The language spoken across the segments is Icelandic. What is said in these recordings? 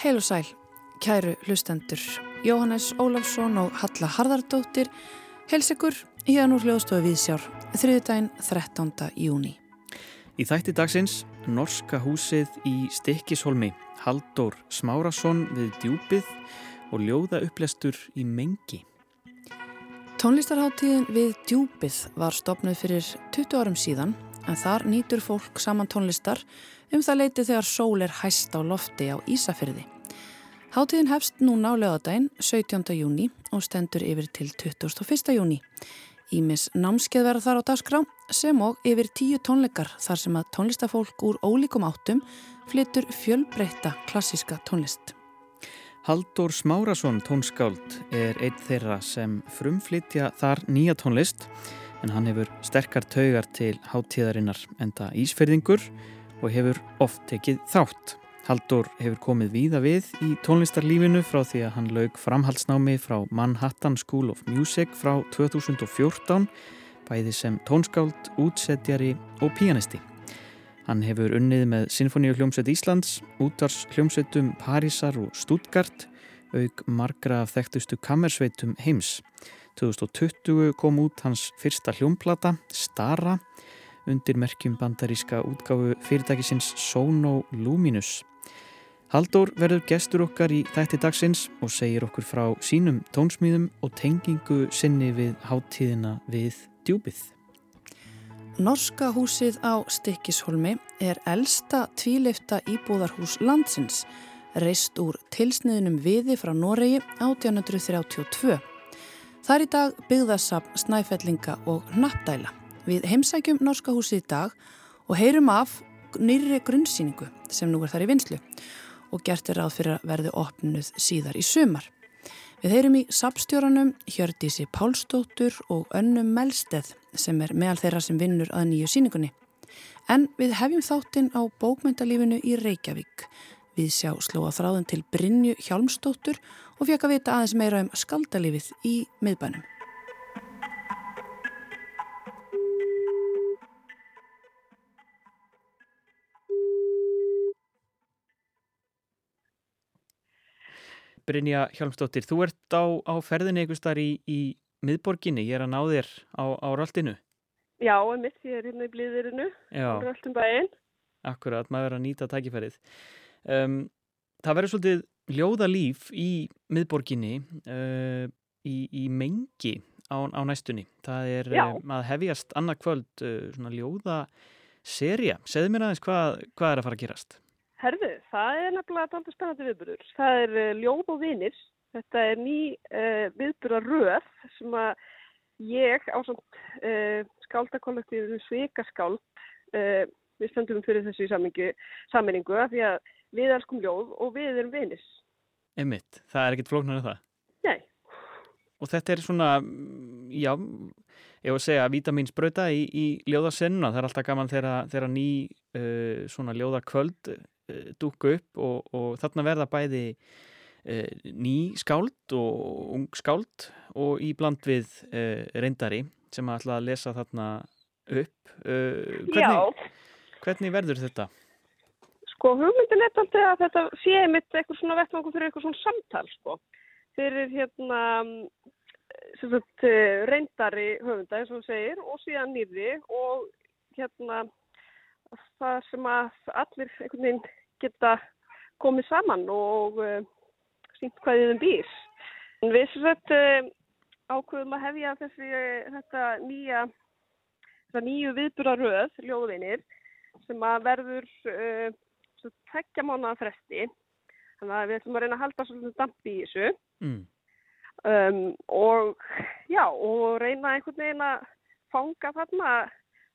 Heil og sæl, kæru hlustendur, Jóhannes Ólafsson og Halla Harðardóttir, helsegur hérna úr hljóðstofu Viðsjár, þriðdægin 13. júni. Í þætti dagsins, Norska húsið í Stikkisholmi, Haldur Smárasson við djúpið og ljóða upplestur í mengi. Tónlistarháttíðin við djúpið var stopnuð fyrir 20 árum síðan en þar nýtur fólk saman tónlistar um það leiti þegar sól er hæst á lofti á Ísafyrði. Háttíðin hefst núna á lögadaginn 17. júni og stendur yfir til 21. júni. Ímis námskeið verða þar á dagskrá sem og yfir tíu tónleikar þar sem að tónlistafólk úr ólíkum áttum flyttur fjölbreyta klassiska tónlist. Haldur Smárasson tónskáld er einn þeirra sem frumflytja þar nýja tónlist en hann hefur sterkar taugar til háttíðarinnar enda ísferðingur og hefur oft tekið þátt. Haldur hefur komið víða við í tónlistarlífinu frá því að hann laug framhaldsnámi frá Manhattan School of Music frá 2014, bæði sem tónskáld, útsetjari og pianisti. Hann hefur unnið með Sinfoníu hljómsveit Íslands, útvars hljómsveitum Parísar og Stuttgart, auk margra af þekktustu kammersveitum heims. 2020 kom út hans fyrsta hljómplata, Stara, undir merkjum bandaríska útgáfu fyrirtækisins Sono Luminous. Haldur verður gestur okkar í þætti dagsins og segir okkur frá sínum tónsmýðum og tengingu sinni við háttíðina við djúpið. Norska húsið á Stikkisholmi er elsta tvíleifta íbúðarhús landsins, reist úr tilsniðnum viði frá Noregi 1832. Það er í dag byggðasafn snæfellinga og nappdæla. Við heimsækjum Norska húsið í dag og heyrum af nýri grunnsýningu sem nú er þar í vinslu og gert er ráð fyrir að verði opnuð síðar í sumar. Við heyrum í sapstjóranum Hjördísi Pálsdóttur og önnum Melsteð sem er meðal þeirra sem vinnur að nýju síningunni. En við hefjum þáttinn á bókmyndalífinu í Reykjavík. Við sjá slóa þráðun til Brynju Hjálmsdóttur og fekk að vita aðeins meira um skaldalífið í miðbænum. Brynja Hjálmsdóttir, þú ert á, á ferðinni einhver starf í, í miðborginni, ég er að ná þér á, á röldinu. Já, en mitt ég er hérna í blíðirinu, á röldum bæinn. Akkurat, maður er að nýta tækifærið. Um, það verður svolítið ljóða líf í miðborginni uh, í, í mengi á, á næstunni. Það er um, að hefjast annað kvöld uh, svona ljóða serja. Segð mér aðeins hvað, hvað er að fara að gerast? Herðu, það er nefnilega alltaf spennandi viðburður. Það er uh, Ljóð og vinir. Þetta er ný viðburðaröð sem að ég á skáldakollektífinu Svíkaskáld uh, við stöndum fyrir þessu sammenningu af því að við elskum ljóð og við erum vinis. Emmitt, það er ekkit flóknar en það? Nei. Og þetta er svona, já, ég voru að segja, vitaminsbröta í, í ljóðasennuna. Það er alltaf gaman þegar ný uh, svona ljóðakvöld Eh, dúku upp og, og þarna verða bæði uh, ný skáld og ung skáld og í bland við uh, reyndari sem ætla að lesa þarna upp. Uh, hvernig, hvernig verður þetta? Sko hugmyndin er alltaf að þetta sé mitt eitthvað svona vettmangu fyrir eitthvað svona samtal sko. Fyrir hérna sagt, reyndari höfunda eins og þú segir og síðan nýri og hérna það sem að allir einhvern veginn geta komið saman og uh, sínt hvað þið um býr. En við svo sett uh, ákveðum að hefja þessi, þetta nýja, þetta nýju viðburaröð, ljóðvinir, sem að verður uh, tveggja mánuða fresti. Þannig að við ætlum að reyna að halda svolítið dampi í þessu. Mm. Um, og já, og reyna einhvern veginn að fanga þarna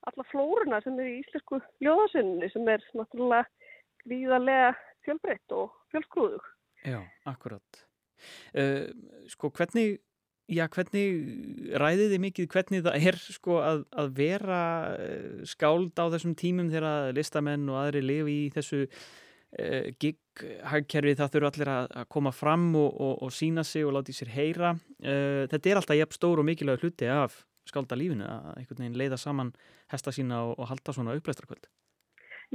alla flórunna sem er í íslensku ljóðasunni sem er náttúrulega gríðarlega fjölbreytt og fjölskrúðug. Já, akkurat. Uh, sko hvernig, já hvernig ræðið þið mikið hvernig það er sko að, að vera eh, skáld á þessum tímum þegar listamenn og aðri lifi í þessu uh, gig-hagkerfi það þurfa allir að, að koma fram og, og, og sína sig og láta í sér heyra. Uh, þetta er alltaf jafn stór og mikilvæg hluti af skálda lífinu að einhvern veginn leiða saman hesta sína og, og halda svona upplæstrakvöld.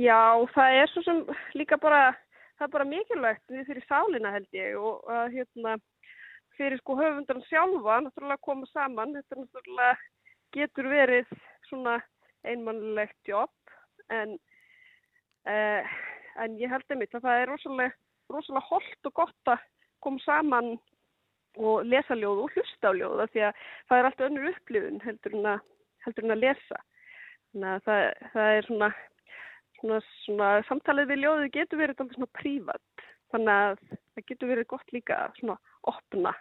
Já, það er svo sem líka bara, það er bara mikilvægt við fyrir sálina held ég og uh, hérna fyrir sko höfundan sjálfa náttúrulega koma saman, þetta náttúrulega getur verið svona einmannlegt jobb en, uh, en ég held einmitt að það er rosalega, rosalega holdt og gott að koma saman og lesa ljóð og hlusta á ljóð því að það er allt önnur upplifun heldur en að, heldur en að lesa. Þannig að það, það er svona, svona, svona samtalið við ljóðu getur verið alltaf svona prívat. Þannig að það getur verið gott líka svona opna,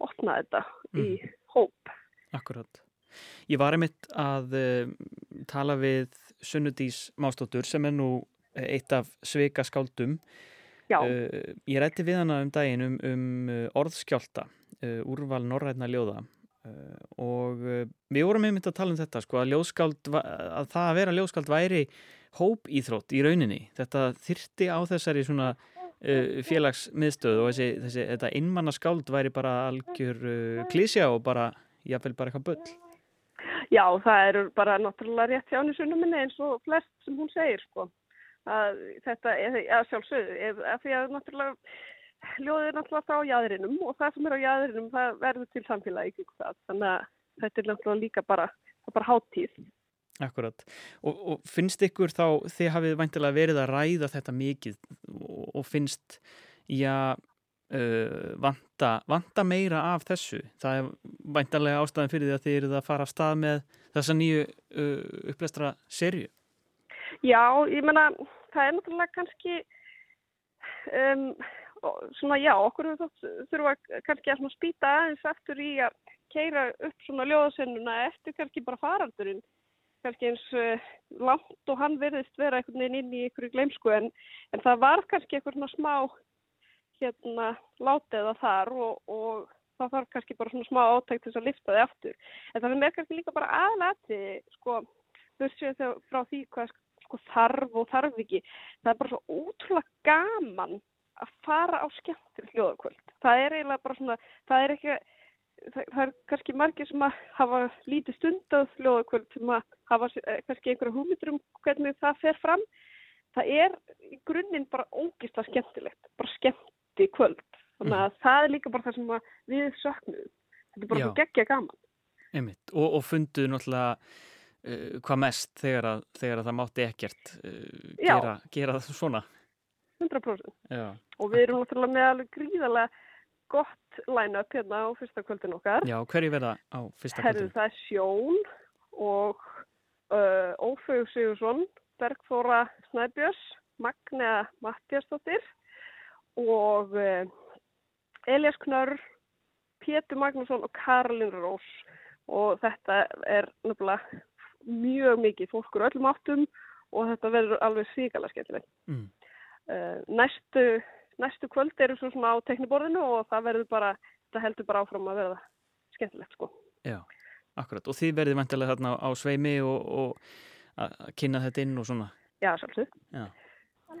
opna þetta mm. í hóp. Akkurát. Ég var einmitt að uh, tala við Sunnudís Mástóttur sem er nú eitt af sveika skáldum Uh, ég rætti við hana um daginn um, um eh, orðskjálta, uh, úrval norrætna ljóða og við vorum einmitt að tala um þetta sko, að, að það að vera ljóðskáld væri hópíþrótt í rauninni. Þetta þyrti á þessari svona félagsmiðstöð og þessi, þessi, þetta innmanna skáld væri bara algjör klísja og bara, jáfnveil bara eitthvað böll. Já, það eru bara náttúrulega rétt hjá henni sunnum minni eins og flest sem hún segir sko. Að þetta að sjálfsögðu af því að náttúrulega ljóðið er náttúrulega frá jæðrinum og það sem er á jæðrinum það verður til samfélagi þannig að þetta er náttúrulega líka bara, bara háttíð Akkurat. Og, og finnst ykkur þá þið hafið væntilega verið að ræða þetta mikið og, og finnst já uh, vanta, vanta meira af þessu? Það er væntilega ástæðan fyrir því að þið eruð að fara af stað með þessa nýju uh, upplestra serju Já, ég menna, það er náttúrulega kannski, um, svona já, okkur þurfa kannski að spýta aðeins aftur í að keira upp svona ljóðasennuna eftir kannski bara faraldurinn, kannski eins uh, langt og hann verðist vera einhvern veginn inn í einhverju gleimsku en, en það var kannski eitthvað svona smá hérna látiða þar og, og það þarf kannski bara svona smá átækt til þess að lifta þið aftur. En það er kannski líka bara aðlæti, sko, þegar frá því hvað sko þarf og þarf ekki. Það er bara svo ótrúlega gaman að fara á skemmtir hljóðakvöld. Það er eiginlega bara svona, það er ekki, það, það er kannski margir sem að hafa lítið stundað hljóðakvöld sem að hafa eh, kannski einhverja húmitur um hvernig það fer fram. Það er í grunninn bara ógist að skemmtilegt, bara skemmti kvöld. Þannig að mm. það er líka bara það sem við söknum. Þetta er bara svo geggja gaman. Einmitt. Og, og funduðu náttúrulega uh, hvað mest þegar að, þegar að það mátti ekkert uh, gera, gera það svona 100% Já. og við erum náttúrulega með alveg gríðarlega gott line-up hérna á fyrsta kvöldin okkar Já, hverju verða á fyrsta kvöldin? Herðu það er Sjón og uh, Ófög Sigursson Bergþóra Snæbjörns Magnea Mattiastóttir og Elias Knörr Pétur Magnússon og Karolin Rós og þetta er náttúrulega mjög mikið fólk úr öllum áttum og þetta verður alveg síkala skemmtilegt. Mm. Uh, næstu, næstu kvöld eru svo svona á tekniborðinu og það verður bara, þetta heldur bara áfram að verða skemmtilegt sko. Já, akkurat. Og þið verður vantilega þarna á sveimi og, og að kynna þetta inn og svona? Já. Já.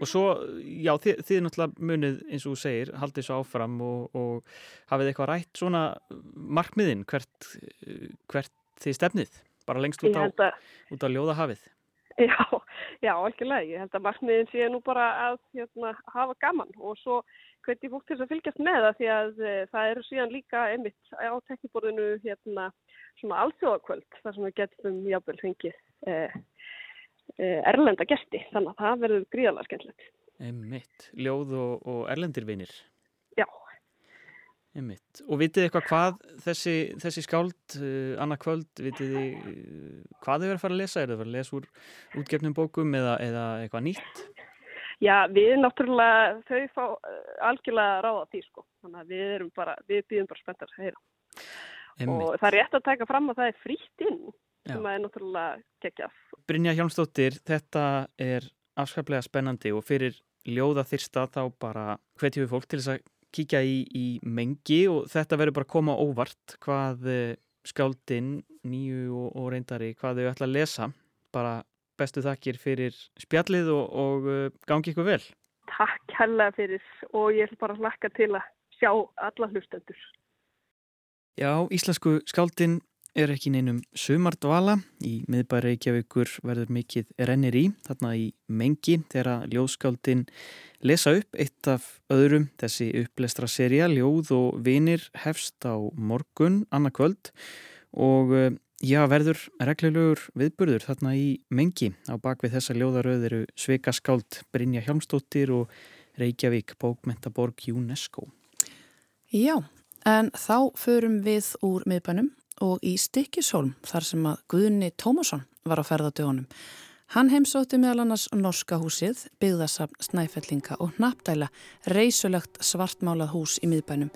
Og svo, já, þið, þið náttúrulega munið eins og þú segir, haldið svo áfram og, og hafið eitthvað rætt svona markmiðin hvert, hvert þið stefnið? bara lengst út á, að, út á ljóðahafið. Já, já, leið. Ég held að markmiðin sé nú bara að hérna, hafa gaman og svo hvernig fólk til þess að fylgjast með það því að e, það eru síðan líka einmitt á tekniborðinu hérna svona alþjóðakvöld þar sem við getum jábel fengið e, e, erlenda gesti þannig að það verður gríðalega skemmtilegt. Einmitt, ljóð og, og erlendirvinir. Já, Einmitt. Og vitið eitthvað hvað þessi, þessi skáld, uh, Anna Kvöld, vitið þið uh, hvað þau verður að fara að lesa? Er það að fara að lesa úr útgefnum bókum eða, eða eitthvað nýtt? Já, við náttúrulega, þau fá uh, algjörlega ráða því sko. Þannig að við erum bara, við býðum bara spenntar að heyra. Einmitt. Og það er rétt að taka fram að það er frítt inn Já. sem er náttúrulega geggjaf. Brynja Hjálmstóttir, þetta er afskaplega spennandi og fyrir ljóða þyrsta þá bara hvetjum við fólk til þess að kíkja í, í mengi og þetta verður bara að koma óvart hvað eh, skáldinn, nýju og, og reyndari, hvað þau ætla að lesa. Bara bestu þakkir fyrir spjallið og, og eh, gangi ykkur vel. Takk hella fyrir og ég ætla bara að hlakka til að sjá alla hlustendur. Já, íslensku skáldinn er ekki neinum sumardvala. Í miðbæri Reykjavíkur verður mikið rennir í, þarna í mengi þegar ljóðskáldin lesa upp eitt af öðrum þessi upplestra seria, Ljóð og vinir hefst á morgun, annarkvöld og eh, já, verður reglulegur viðburður þarna í mengi. Á bakvið þessa ljóðaröð eru Sveika skáld Brynja Hjalmstóttir og Reykjavík bókmentaborg UNESCO. Já, en þá förum við úr miðbænum og í Stikkisholm þar sem að Guðni Tómasson var á ferðadögunum. Hann heimsótti meðal annars Norska húsið, byggðasafn, snæfellinga og hnappdæla reysulegt svartmálað hús í miðbænum.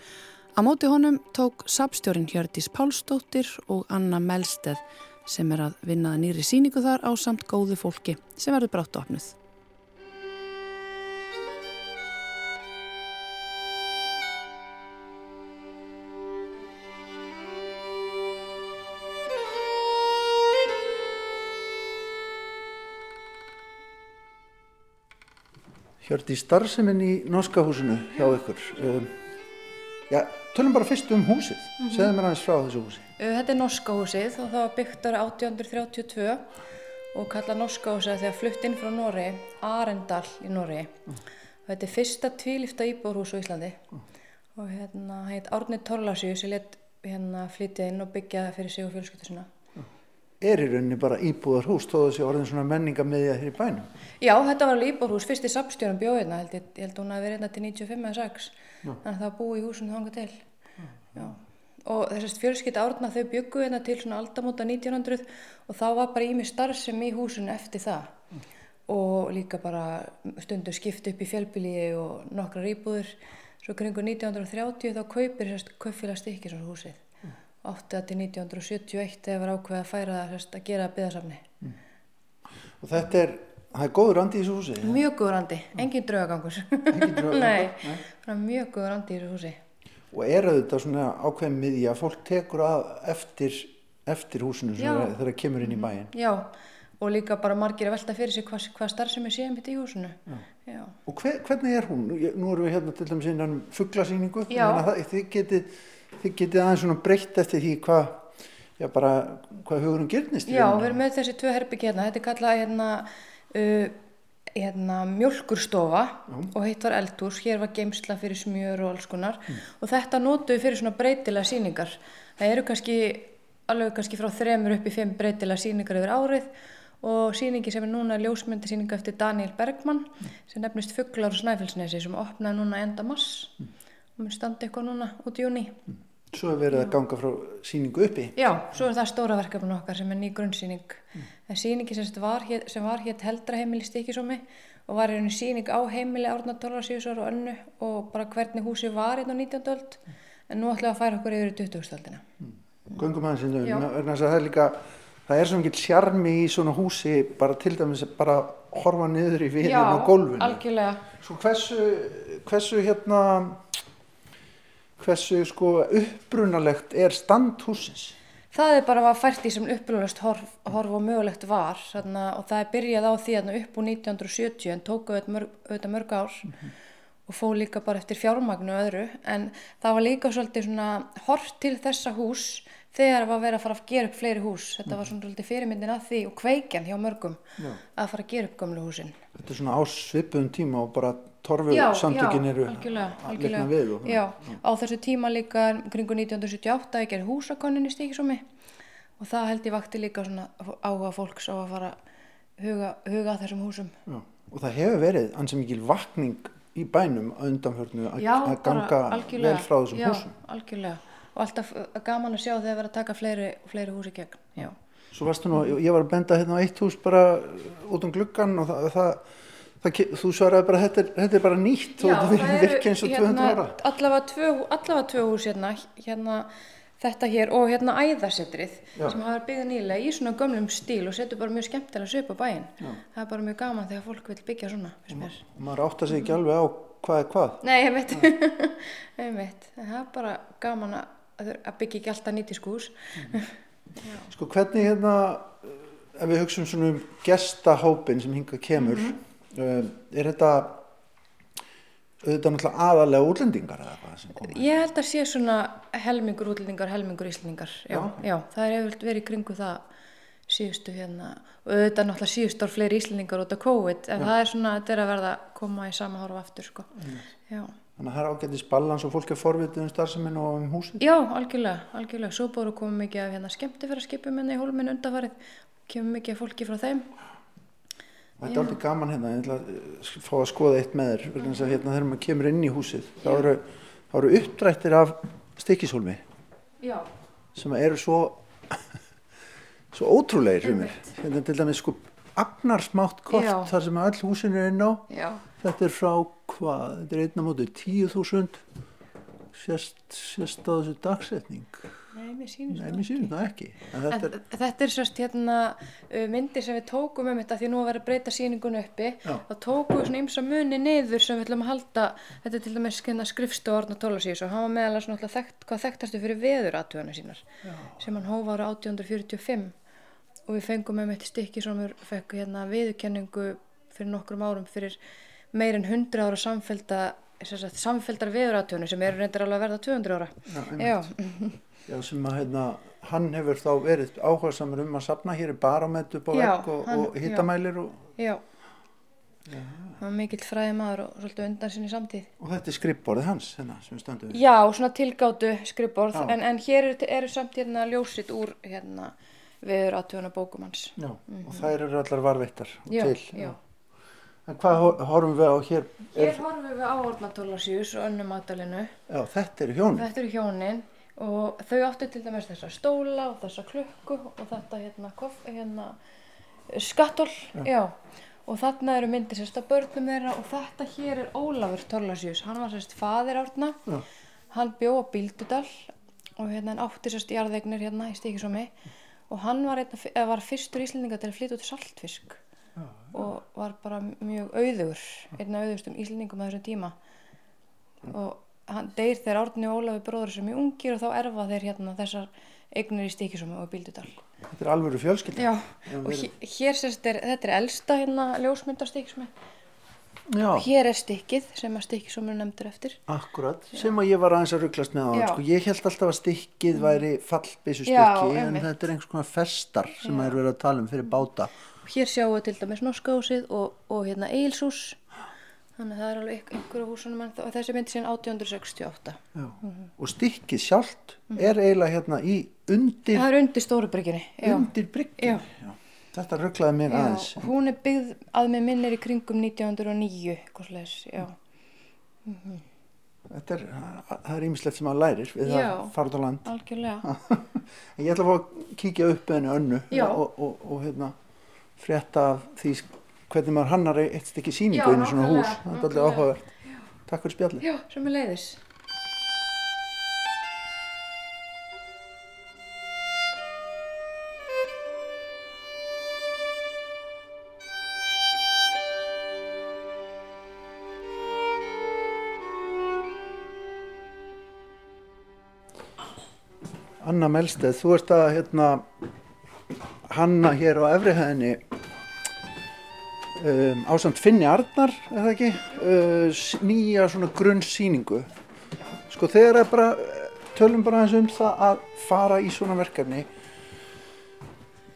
Á móti honum tók sapstjórin Hjördís Pálsdóttir og Anna Melsteð sem er að vinnaða nýri síningu þar á samt góðu fólki sem verður brátt opnuð. Hjördi starfseminn í Norska húsinu hjá ykkur. Um, já, tölum bara fyrst um húsið. Mm -hmm. Segðu mér aðeins frá þessu húsi. Þetta er Norska húsið og það var byggt ára 1832 og kallað Norska húsið þegar flutt inn frá Nóri, Arendal í Nóri. Mm. Þetta er fyrsta tvílifta íbúrhús á Íslandi mm. og hérna heit Árni Torlasjö sem let hérna flytja inn og byggja það fyrir sig og fjölskyldu sinna er í rauninni bara íbúðar hús þó þessi orðin svona menningamidja hér í bænum. Já, þetta var alveg íbúðar hús, fyrst í sapstjónum bjóðina held ég, ég held hún að vera hérna til 95 eða 6 þannig að það búi í húsinu þanga til Já. Já. og þessast fjölskytta árna þau byggu hérna til svona aldamóta 1900 og þá var bara ími starfsem í húsinu eftir það mm. og líka bara stundu skipt upp í fjölbílíi og nokkrar íbúður svo kringu 1930 þá kaupir þessast kaupfélagst ekki svona húsið 8-1971 þegar var ákveð að færa það að gera byggðarsafni. Mm. Og þetta er, það er góður andi í þessu húsi? Mjög góður andi, engin draugagangur. Engin draugagangur? Nei, mjög góður andi í þessu húsi. Og er þetta svona ákveðin miði að fólk tekur að eftir, eftir húsinu þegar það kemur inn í mhm. bæin? Já, og líka bara margir að velta fyrir sig hvað, hvað starf sem er séum hitt í húsinu. Já. Já. Og hver, hvernig er hún? Nú erum við hérna til dæmis innan fugglasýningu, þið getið þið getið aðeins svona breytt eftir því hvað hvað hugurum gyrnist Já, við erum með þessi tvö herbyggi hérna þetta er kallað hérna, uh, hérna mjölkurstofa já. og heitt var eldhús, hér var geimsla fyrir smjör og alls konar mm. og þetta við fyrir svona breytilega síningar það eru kannski alveg kannski frá þremur upp í fimm breytilega síningar yfir árið og síningi sem er núna ljósmyndi síninga eftir Daniel Bergman mm. sem nefnist Fugglar og Snæfellsnesi sem opnaði núna enda mass mm. Og mun standi eitthvað núna út í júni. Svo er verið að ganga frá síningu uppi? Já, svo er það stóra verkefni okkar sem er ný grunnsýning. Mm. Er síningi sem var hér, sem var hér heldraheimili stikisómi og var einhvern síning á heimili árna Tólarsíusar og önnu og bara hvernig húsi var hérna á 19. öld mm. en nú ætlum við að færa okkur yfir í 20. öldina. Mm. Gungum aðeins inn um, það er líka, það er svo mikið sjarmi í svona húsi bara til dæmis bara horfa niður í viðin á gólfinu. Já, algjörlega. Svo hversu, hversu hérna hversu sko upprunalegt er standhúsins? Það er bara að fært í sem upprunalegt horf, horf og mögulegt var þarna, og það er byrjað á því að upp úr 1970 en tóku auðvitað mörg, auðvitað mörg ár mm -hmm. Og fó líka bara eftir fjármagnu og öðru en það var líka svolítið svona hort til þessa hús þegar það var að vera að fara að gera upp fleiri hús. Þetta var svona svolítið fyrirmyndin að því og kveikjan hjá mörgum Já. að fara að gera upp gamlu húsin. Þetta er svona ásvipun tíma og bara torfu samtökin eru að leikna við og, já, já, á þessu tíma líka kringu 1978 ég ger húsakonin í stíkisómi og það held ég vakti líka svona áhuga fólks á að fara huga, huga þessum húsum. Já, og það hefur verið ansið mikil vakning í bænum undanförnu að ganga vel frá þessum húsum. algjörlega. Og alltaf gaman að sjá þegar verið að taka fleiri, fleiri húsi gegn. Já. Svo varstu nú, ég var að benda hérna á eitt hús bara út um gluggan og það, það Það, þú svaraði bara þetta er, þetta er bara nýtt Já, og þetta virkir eins og hérna, 200 ára. allavega tvö, allavega tvö hús hérna, hérna þetta hér og hérna æðarsetrið sem hafa byggðið nýlega í svona gömlum stíl og setur bara mjög skemmtilega söp á bæinn. Það er bara mjög gaman þegar fólk vil byggja svona og maður átta sig ekki alveg á hvað er hvað. Nei, ég veit, ég veit það er bara gaman að, að byggja ekki alltaf nýtt í skús. Mm. sko hvernig hérna ef við hugsaum svona um gestahópin sem hinga kemur mm -hmm uh, er þetta auðvitað náttúrulega aðalega útlendingar eða hvað sem komið? Ég held að sé svona helmingur útlendingar, helmingur íslendingar. Já, já. já það er hefðið verið kringu það síðustu hérna auðvitað náttúrulega síðust ár fleiri íslendingar út af COVID en já. það er svona, þetta er að verða að koma í sama horf aftur sko. Já. Þannig að það er ágættis balans og fólk er forvitið um starfseminn og um húsið? Já, algjörlega, algjörlega. Svo að koma mikið af hérna, skemmtifæraskipum hérna í hólminn undafarið, kemur mikið fólki frá þeim Þetta er aldrei gaman hérna, ég ætla að fá að skoða eitt með þér, þess að hérna þegar maður kemur inn í húsið, þá eru, þá eru uppdrættir af stikkishólmi Já. sem eru svo, svo ótrúleir fyrir mér. Hérna til dæmis sko agnarsmátt kort Já. þar sem all húsin er inn á, Já. þetta er frá hvað, þetta er einna mótið 10.000, sérst, sérst á þessu dagsetning. Nei, mér sýnist Nei, mér sýnist það ekki. En þetta, en, þetta er sérst hérna uh, myndir sem við tókum um þetta því nú að vera að breyta síningun uppi. Já. þá tókum við svona ymsa muni niður sem við ætlum að halda, þetta er til dæmis hérna, skrifstu orðna tólasíðis og hann var meðal svona þekkt, hvað þekktastu fyrir veður aðtöðuna sínar Já. sem hann hófa ára 1845 og við fengum með mitt stykki sem við fekkum hérna viðkenningu fyrir nokkrum árum fyrir meir en 100 ára samfélda samféldar veðuratönu sem eru reyndir alveg að verða 200 ára. Já, Já, sem að hérna, hann hefur þá verið áhuga samar um að sapna, hér er baromet upp á vekk og, og hittamælir og... Já, já. hann var mikill fræði maður og svolítið undan sinni samtíð. Og þetta er skrippborðið hans, hérna, sem stöndu við? Já, svona tilgáttu skrippborð, en, en hér eru, eru samt hérna ljósitt úr hérna viður aðtöðuna bókum hans. Já, mm -hmm. og þær eru allar varvittar já, til. Já, já. En hvað horfum við á hér? Hér er... horfum við á orðnatólarsjús og önnum aðdalinu. Já, þetta eru hjónin. Þetta eru hjónin og þau áttu til dæmis þessa stóla og þessa klukku og þetta hérna, koff, hérna skattól já. og þarna eru myndir sérst að börnum þeirra og þetta hér er Ólafur Torlasjús hann var sérst fadir árna. Já. hann bjó á Bíldudal og hérna hann átti sérst jarðegnir hérna í Stíkisómi og hann var, einna, var fyrstur íslendinga til að flytja út í saltfisk já, og var bara mjög auður einna auðustum íslendingum á þessum tíma. Og hann deyr þegar Árni og Ólafi bróður sem er ungir og þá erfa þeir hérna þessar eignir í stíkisum og bíldudal. Þetta er alveg fjölskylda. Já, og hér, hér sérst er, þetta er elsta hérna ljósmyndar stíkisum Hér er stíkið sem að stíkisum er nefndur eftir. Akkurat, Já. sem að ég var aðeins að rugglast með á sko, Ég held alltaf að stíkið væri fallbísu stykki en þetta er einhvers konar festar sem að er verið að tala um fyrir báta. Hér sjáum við til dæmis Norskásið og, og hérna Eilsús þannig að það er alveg einhverju húsunum og þessi myndi síðan 1868 mm -hmm. og stikkið sjálft mm -hmm. er eiginlega hérna í undir það er undir stóru brygginni undir brygginni þetta rugglaði mér aðeins. hún er byggð að með minnir í kringum 1909 mm -hmm. þetta er það er ímislegt sem maður lærir við Já, það farað á land. Ég ætla að fá að kíkja upp henni önnu og, og, og hérna frétta af því hvernig maður hannar eitt stykki síningu inn í svona hús. það er alveg áhugavert. Takk fyrir spjalli já, sem er leiðis Anna Melsteð, þú ert að hérna, hanna hér á efrihæðinni um, ásamt Finni Arnar, það ekki, uh, nýja svona grunnsýningu. Sko þegar er bara, tölum bara eins um það að fara í svona verkefni,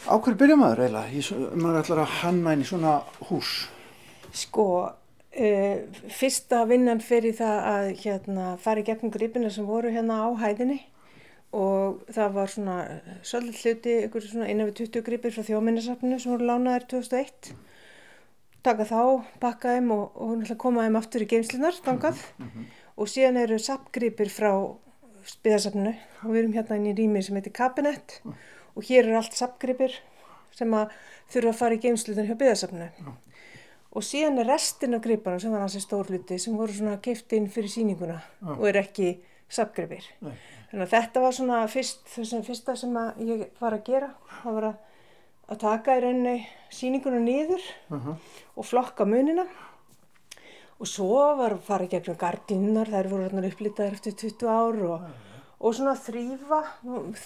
á hverju byrja maður eiginlega, maður ætlar að hanna inn í svona hús? Sko, uh, fyrsta vinnan fyrir það að hérna, fara í gegnum gripina sem voru hérna á hæðinni og það var svona svolítið hluti, einhverju svona innan við 20 gripir frá þjóminnarsafninu sem voru lánaðir 2001 taka þá, pakka þeim og, og koma þeim aftur í geimslunar þangað. Mm -hmm. og síðan eru sapgripir frá spiðarsafninu og við erum hérna inn í rými sem heitir Kabinett mm. og hér eru allt sapgripir sem að þurfa að fara í geimslunar hjá spiðarsafninu mm. og síðan er restin af griparna sem var hansi stórluti sem voru svona keift inn fyrir síninguna og er ekki sapgripir þannig að þetta var svona fyrst, fyrsta sem ég var að gera. Það var að að taka í rauninni síninguna nýður uh -huh. og flokka munina. Og svo var að fara gegnum gardinnar, þær voru upplýtaðir eftir 20 ár og, uh -huh. og svona þrýfa,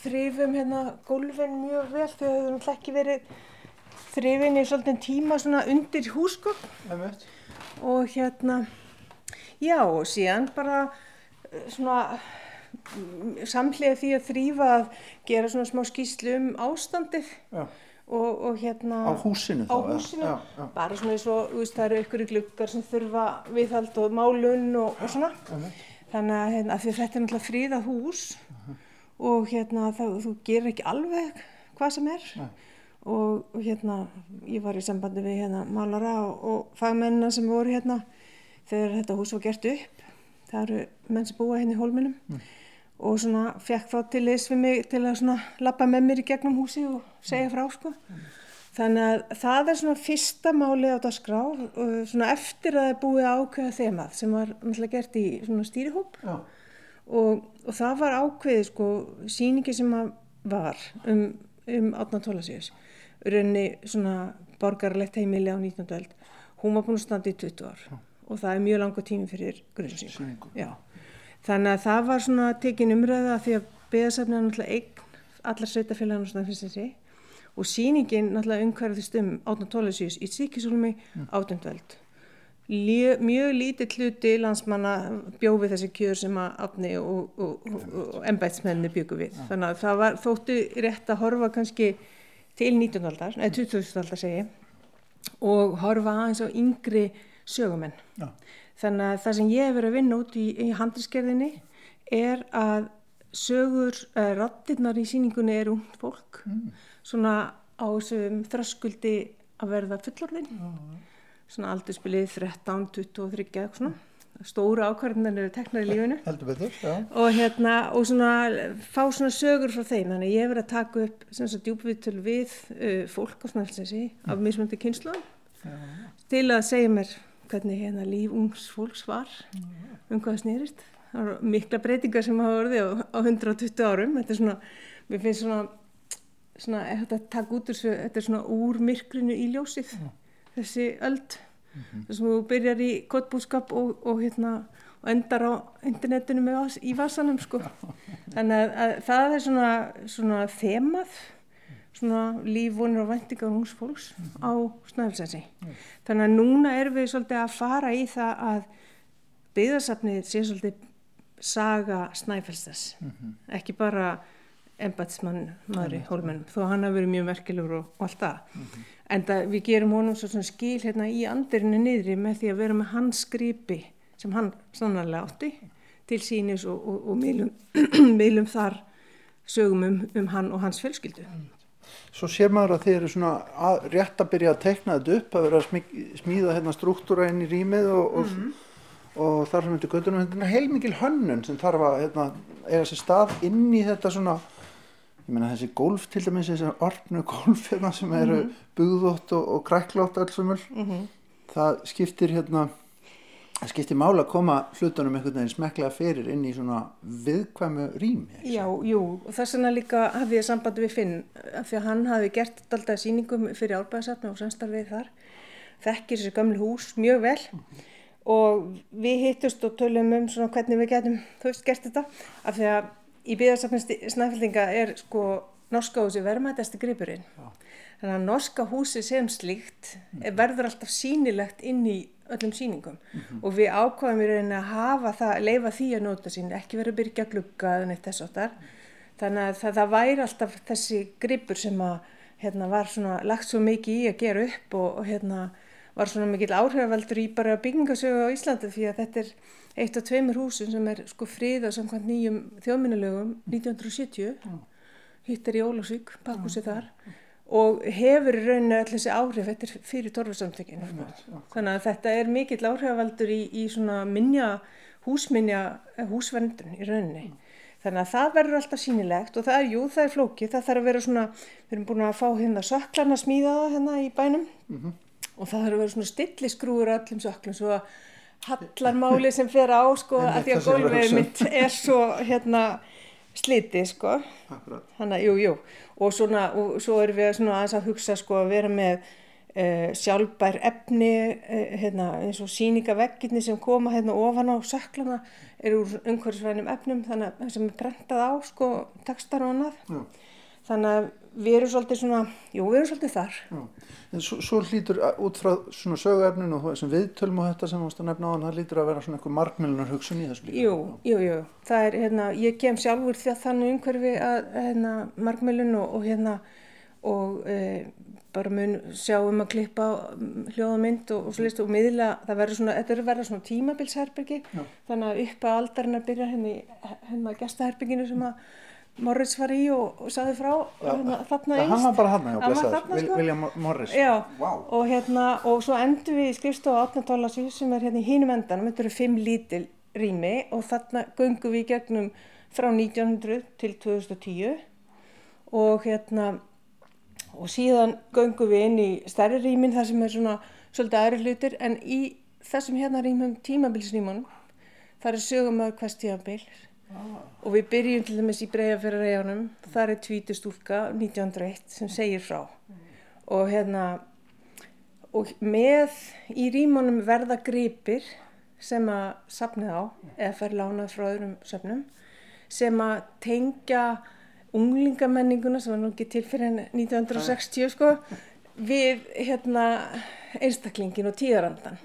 þrýfum hérna gólfin mjög vel. Þau hefur náttúrulega ekki verið þrýfin í svolítið tíma svona undir húsgóð og hérna Já og síðan bara eh, svona samlega því að þrýfa að gera svona smá skýslu um ástandið og, og hérna á húsinu, á húsinu. Já, já. bara svona eins og það eru ykkur glukkar sem þurfa viðhald og málun og, og svona. Þannig að, hérna, að þetta er náttúrulega fríða hús uh -huh. og hérna það, þú gerir ekki alveg hvað sem er. Og, og hérna ég var í sambandi við hérna málara og, og fagmennina sem voru hérna þegar þetta hús var gert upp. Það eru menn sem búa hérna í hólminum. Mm og svona fekk þá til þess við mig til að svona lappa með mér í gegnum húsi og segja frá sko. Þannig að það er svona fyrsta máli á þetta skrá og svona eftir að það er búið ákveða þemað sem var náttúrulega gert í svona stýrihóp og, og það var ákveðið sko síningi sem var um, um átna tólasíðus, raunni svona borgarlegt heimili á 19. öld, hún var búin að standa í 20 ár Já. og það er mjög langa tími fyrir grunnsýningu. Já. Þannig að það var svona tekin umræða því að beðasafni er náttúrulega eign allar sveitafélaginu svona finnst þessi og síningin náttúrulega umhverfist um átna tólusjus í síkisúlmi mm. átundveld. Mjög lítið hluti landsmanna bjóði þessi kjör sem að átni og, og, og, og ennbætsmenni byggu við. Ja. Þannig að það var, þóttu rétt að horfa kannski til 19. aldar, eða 20. aldar segi og horfa aðeins á yngri sögumenn. Ja. Þannig að það sem ég hef verið að vinna út í, í handliskerðinni er að sögur, uh, rattirnar í síningunni er ungt fólk, mm. svona á þessum þröskuldi að verða fullorðin, mm. svona aldurspilið 13, 23, eitthvað svona. Stóra ákvarðinar eru teknar í lífinu betur, og, hérna, og svona, fá svona sögur frá þeim. Þannig ég hef verið að taka upp djúbviðtöl við uh, fólk á svona, mm. af mismöndi kynsluðan til að segja mér hvernig hérna líf ungs fólks var um hvað það snýrist. Það eru mikla breytingar sem hafa orðið á, á 120 árum. Þetta er svona, mér finnst svona, svona þetta takk út þessu, þetta er svona úr myrkrinu í ljósið, Já. þessi öld. Mm -hmm. Þess að þú byrjar í kottbúskap og, og, hérna, og endar á internetinu með, í vasanum sko. Þannig að, að það er svona, svona þemað lífvonir og vendingar hús fólks mm -hmm. á snæfilsensi. Mm. Þannig að núna erum við svolítið að fara í það að byggðarsafnið sé svolítið saga snæfelstas. Mm -hmm. Ekki bara embatsmann maður í hólmennum, þó hann hafi verið mjög merkilegur og, og allt það. -hmm. En það við gerum honum svona skil hérna í andirinu niðri með því að vera með hans skripi sem hann sannarlega átti til sínis og, og, og meilum þar sögum um, um hann og hans fjölskyldu. Svo sér maður að þeir eru svona að, rétt að byrja að tekna þetta upp að vera að smíða hérna struktúra inn í rýmið og, og, mm. og, og þar sem þetta göttunum er heilmikil hönnun sem þarf að hérna, eiga sér stað inn í þetta svona ég meina þessi golf til dæmis þessi orfnu golf hérna sem eru mm. bugðótt og kræklátt alls um öll mm -hmm. það skiptir hérna það skiptir mála að koma hlutunum einhvern veginn smeklega fyrir inn í svona viðkvæmu rými. Já, jú, og þess vegna líka hafði ég sambandi við Finn því að hann hafi gert alltaf síningum fyrir árbæðasatna og samstarfið þar þekkir þessi gamlu hús mjög vel mm -hmm. og við hittust og tölum um svona hvernig við getum þú veist gert þetta af því að í byggjarsafnist snæfildinga er sko norska húsi verðmættasti gripurinn. Já. Þannig að norska húsi sem slíkt verður alltaf sínilegt inn í öllum síningum mm -hmm. og við ákvaðum í rauninni að hafa það, leifa því að nota sín, ekki verið að byrja glugga eða neitt þess áttar. Þannig að það, það væri alltaf þessi gripur sem að hérna, var svona lagt svo mikið í að gera upp og, og hérna var svona mikil áhrifaldur í bara byggingasögu á Íslandi því að þetta er eitt af tveimur húsum sem er sko fríða samkvæmt nýjum þjóðminnilögum 1970 mm. hitt er í Ólásvík, pakkusi þar og hefur rauninu allir þessi áhrif er fyrir torfarsamtökinu þannig að þetta er mikill áhrifaldur í, í svona minja húsminja eh, húsverndun í rauninni. Mm. þannig að það verður alltaf sínilegt og það er, jú, það er flókið, það þarf að vera svona við erum búin að fá hérna söklarna smíðaða hérna í bænum mm -hmm. og það þarf að vera svona stillisgrúur öllum söklum svo að hallarmáli sem fer á sko að því að gólfið mitt er svo hérna sliti sko. Þannig að jú, jú. Og svona, og svo erum við svona aðeins að hugsa sko að vera með uh, sjálfbær efni uh, hérna, eins og síningaveggirni sem koma hérna ofan á söklana eru úr umhverfisvænum efnum þannig að sem er brentað á sko tekstar og annað. Þannig að við erum svolítið svona, jú við erum svolítið þar. Já. En svo, svo hlýtur út frá svona söguefninu og þessum viðtölum og þetta sem ást að nefna á hann, það hlýtur að vera svona einhver markmilunar hugsun í þessu líka. Jú, jú, jú. Það er, hérna, ég kem sjálfur því að þannig umhverfi að, hérna, markmilun og, og hérna, og e, bara mun sjá um að klippa hljóðamynd og, og svo listu og miðla, það verður svona, þetta verður verða svona tímabilsherbyggi, þannig að upp að aldarinn að byrja henni, henni að Morris var í og, og saði frá hérna, þarna einst. Það var bara hann, já, blessaður, sko. William Morris. Já, wow. og hérna, og svo endur við í skrifstofu átnartólasvíð sem er hérna í hínum endanum, þetta eru fimm lítil rými og þarna göngum við gegnum frá 1900 til 2010 og hérna, og síðan göngum við inn í stærri rýmin þar sem er svona svolítið aðri hlutir en í þessum hérna rýmum tímabilsrýmunum þar er sögumöður hvers tímabil og við byrjum til dæmis í breiðafjörðaræðunum þar er tvítustúlka 1901 sem segir frá. Og hérna og með í rýmunum verða gripir sem að sapnið á eða fer lánað frá öðrum söpnum sem að tengja unglingamenninguna sem var nú ekki til fyrir 1960 sko við hérna einstaklingin og tíðarandan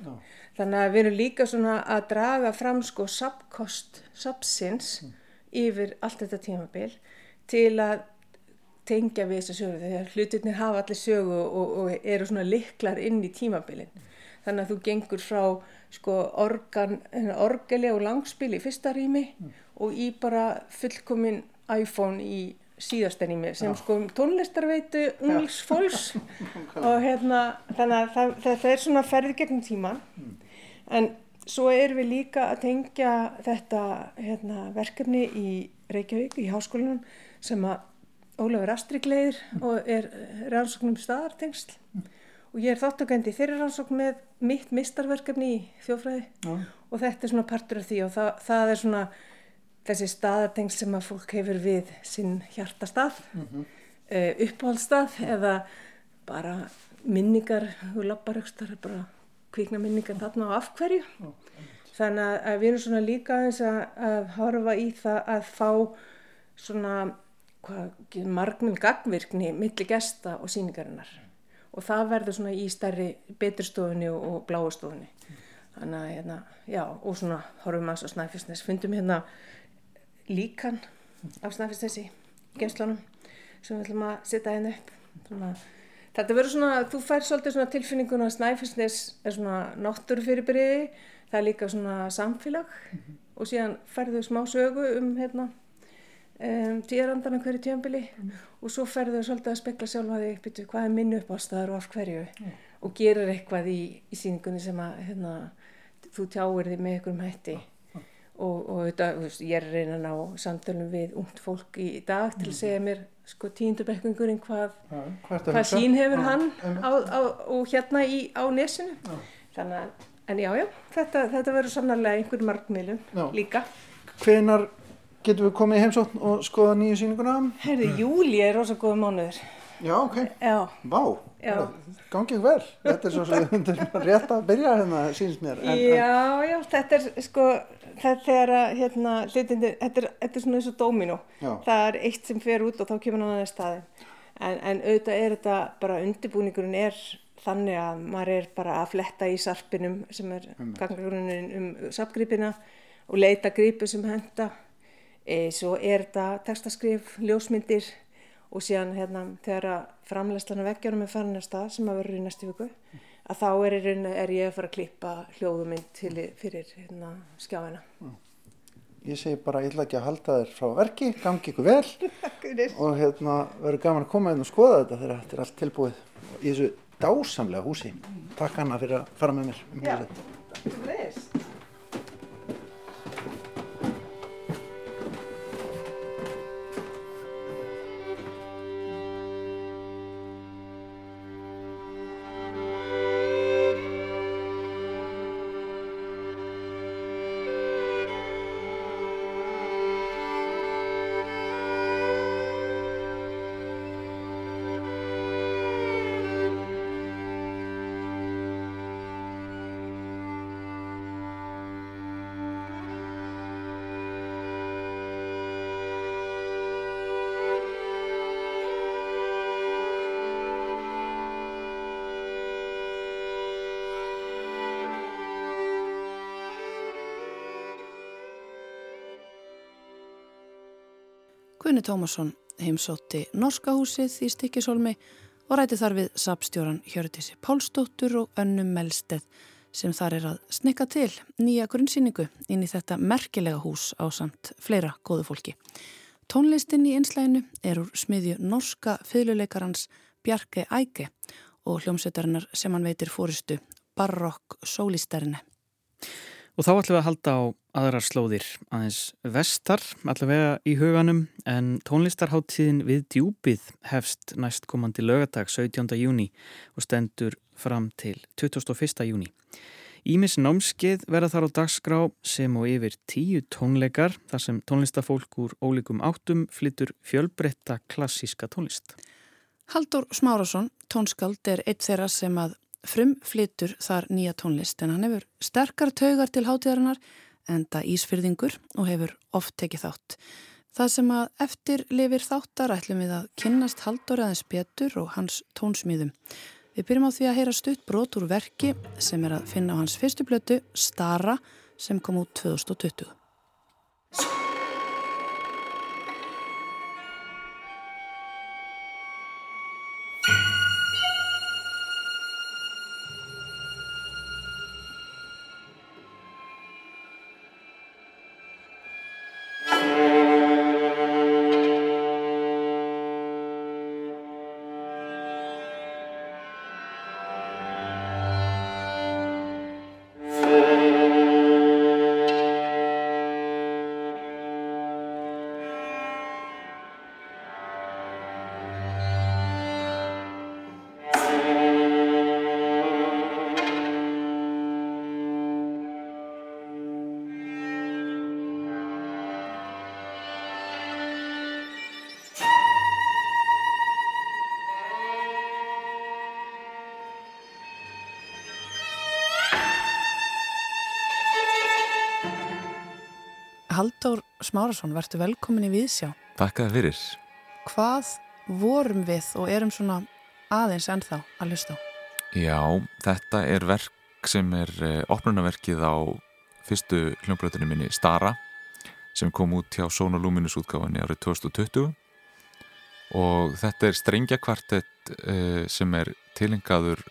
Þannig að við erum líka svona að draga fram sko sapkost sapsins mm. yfir allt þetta tímabil til að tengja við þessa sögu þegar hlutirnir hafa allir sögu og, og eru svona liklar inn í tímabilin. Þannig að þú gengur frá sko organ, orgeli og langspil í fyrsta rými mm. og í bara fullkominn iPhone í síðastenými sem Já. sko tónlistarveitu unglsfólks og hérna þannig að það, það, það er svona ferði gegnum tíman mm. En svo erum við líka að tengja þetta hérna, verkefni í Reykjavík, í háskólinum sem að Ólafur Astrid leiðir og er rannsóknum staðartengsl mm. og ég er þáttökandi þeirri rannsókn með mitt mistarverkefni í þjófræði mm. og þetta er svona partur af því og það, það er svona þessi staðartengsl sem að fólk hefur við sinn hjartastað, mm -hmm. uppáhaldstað eða bara minningar er bara kvikna minningan þarna á afhverju þannig að við erum svona líka að, að horfa í það að fá svona margminn gagvirkni millir gesta og síningarinnar og það verður svona í stærri beturstofunni og, bláastofunni þannig að hérna, já, og svona horfum að Snæfisnes, fundum hérna líkan af Snæfisnesi gemslanum sem við ætlum að setja hérna upp. Svona Þetta verður svona, þú fær svolítið svona tilfinningun að Snæfellsnes er svona náttúrufyrirbyrði, það er líka svona samfélag mm -hmm. og síðan færðu smá sögu um hérna um, tíðarandana hverju tjömbili mm -hmm. og svo færðu svolítið að spekla sjálfa þig býtu hvað er minnu uppástaðar og af hverju mm -hmm. og gerir eitthvað í, í síningunni sem að hérna, þú tjáir þig með einhverjum hætti og, og þetta, ég er reynan á samtölum við ungt fólk í dag til að mhm. segja mér sko tíundubekkungurinn hvað, ja, hvað sín hefur hann á, á, og hérna í, á nesinu. Ja. þannig að, en já já þetta, þetta verður sannarlega einhver markmiðlum líka. Hvenar getum við komið í heimsótt og skoða nýju síninguna? Herði, júli er rosa góða mánuður Já, ok, já. vá. Gangið vel, þetta er svo sem rétt að byrja hérna síns mér. En, Já, já, þetta er sko þetta er að hérna hlutindir, þetta er, þetta er svona eins og dóminu það er eitt sem fer út og þá kemur hann aðeins staði en, en auðvitað er þetta bara undirbúningurinn er þannig að maður er bara að fletta í sarpinum sem er gangagrunnin um sapgripina og leita gripu sem henda e, svo er þetta tekstaskrif, ljósmyndir og síðan hérna þegar af veggjarum er farin að stað sem að verður í næstu viku að þá er, er ég að fara að klippa hljóðumind fyrir hérna, skjáina. Ég segi bara ég ætla ekki að halda þér frá verki, gangi ykkur vel og hérna verður gaman að koma inn og skoða þetta þegar þetta er allt tilbúið í þessu dásamlega húsi. Takk Anna fyrir að fara með mér. Um Já, takk fyrir þess. Tómasson heimsótti Norska húsið í Stikkisólmi og ræti þar við sapstjóran Hjördísi Pálsdóttur og önnum Melsteð sem þar er að snikka til nýja grunnsýningu inn í þetta merkilega hús á samt fleira góðu fólki. Tónlistin í einslæginu er úr smiðju norska fylguleikarans Bjarke Æge og hljómsveitarinnar sem hann veitir fóristu Barokk Sólisterinni. Og þá ætlum við að halda á aðrar slóðir aðeins vestar, allavega í huganum, en tónlistarháttíðin við djúpið hefst næstkomandi lögadag 17. júni og stendur fram til 21. júni. Ímis námskeið verða þar á dagskrá sem og yfir tíu tónleikar þar sem tónlistafólk úr ólíkum áttum flyttur fjölbreytta klassíska tónlist. Haldur Smárasson, tónskald, er eitt þeirra sem að frum flyttur þar nýja tónlist en hann hefur sterkar taugar til hátíðarinnar enda ísfyrðingur og hefur oft tekið þátt. Það sem að eftir lifir þáttar ætlum við að kynnast Haldur aðeins betur og hans tónsmýðum. Við byrjum á því að heyra stutt brot úr verki sem er að finna á hans fyrstu blötu Stara sem kom út 2020. Haldur Smárasson, verður velkomin í Víðsjá. Takk að fyrir. Hvað vorum við og erum svona aðeins ennþá að hlusta á? Já, þetta er verk sem er eh, opnunaverkið á fyrstu hljómblöðunum minni Stara sem kom út hjá Sónu Luminus útgáðinni árið 2020 og þetta er strengjakvartett eh, sem er tilengaður